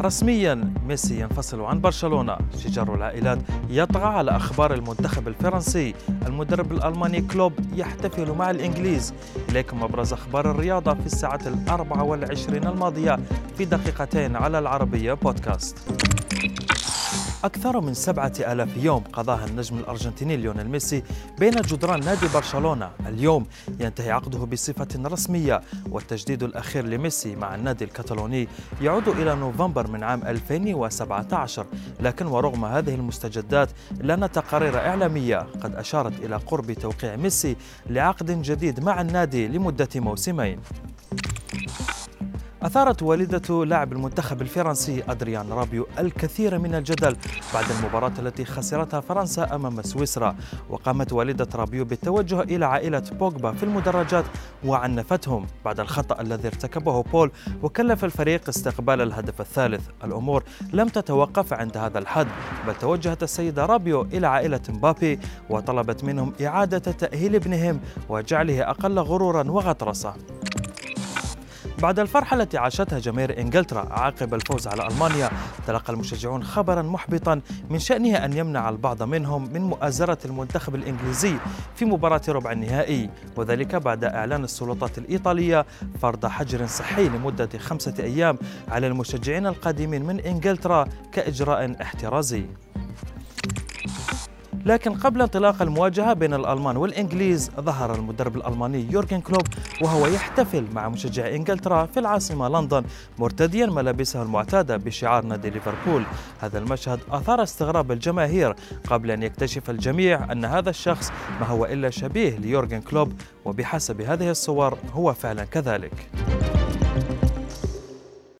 رسميا ميسي ينفصل عن برشلونة. شجار العائلات يطغى على أخبار المنتخب الفرنسي. المدرب الألماني كلوب يحتفل مع الإنجليز. إليكم أبرز أخبار الرياضة في الساعة الأربع والعشرين الماضية في دقيقتين على العربية بودكاست. أكثر من سبعة آلاف يوم قضاها النجم الأرجنتيني ليونيل ميسي بين جدران نادي برشلونة. اليوم ينتهي عقده بصفة رسمية والتجديد الأخير لميسي مع النادي الكتالوني يعود إلى نوفمبر من عام 2017 لكن ورغم هذه المستجدات إلا أن تقارير إعلامية. قد أشارت إلى قرب توقيع ميسي لعقد جديد مع النادي لمدة موسمين. أثارت والدة لاعب المنتخب الفرنسي أدريان رابيو الكثير من الجدل بعد المباراة التي خسرتها فرنسا أمام سويسرا. وقامت والدة رابيو بالتوجه إلى عائلة بوغبا في المدرجات وعنفتهم بعد الخطأ الذي ارتكبه بول وكلف الفريق استقبال الهدف الثالث. الأمور لم تتوقف عند هذا الحد بل توجهت السيدة رابيو إلى عائلة مبابي وطلبت منهم إعادة تأهيل ابنهم وجعله أقل غرورا وغطرسة بعد الفرحة التي عاشتها جماهير إنجلترا عقب الفوز على ألمانيا تلقى المشجعون خبرا محبطا من شأنه أن يمنع البعض منهم من مؤازرة المنتخب الإنجليزي في مباراة ربع النهائي وذلك بعد إعلان السلطات الإيطالية فرض حجر صحي لمدة خمسة أيام على المشجعين القادمين من إنجلترا كإجراء احترازي. لكن قبل انطلاق المواجهة بين الألمان والإنجليز ظهر المدرب الألماني يورجن كلوب وهو يحتفل مع مشجعي إنجلترا في العاصمة لندن مرتديا ملابسه المعتادة بشعار نادي ليفربول. هذا المشهد أثار استغراب الجماهير قبل أن يكتشف الجميع أن هذا الشخص ما هو إلا شبيه ليورجن كلوب وبحسب هذه الصور هو فعلا كذلك.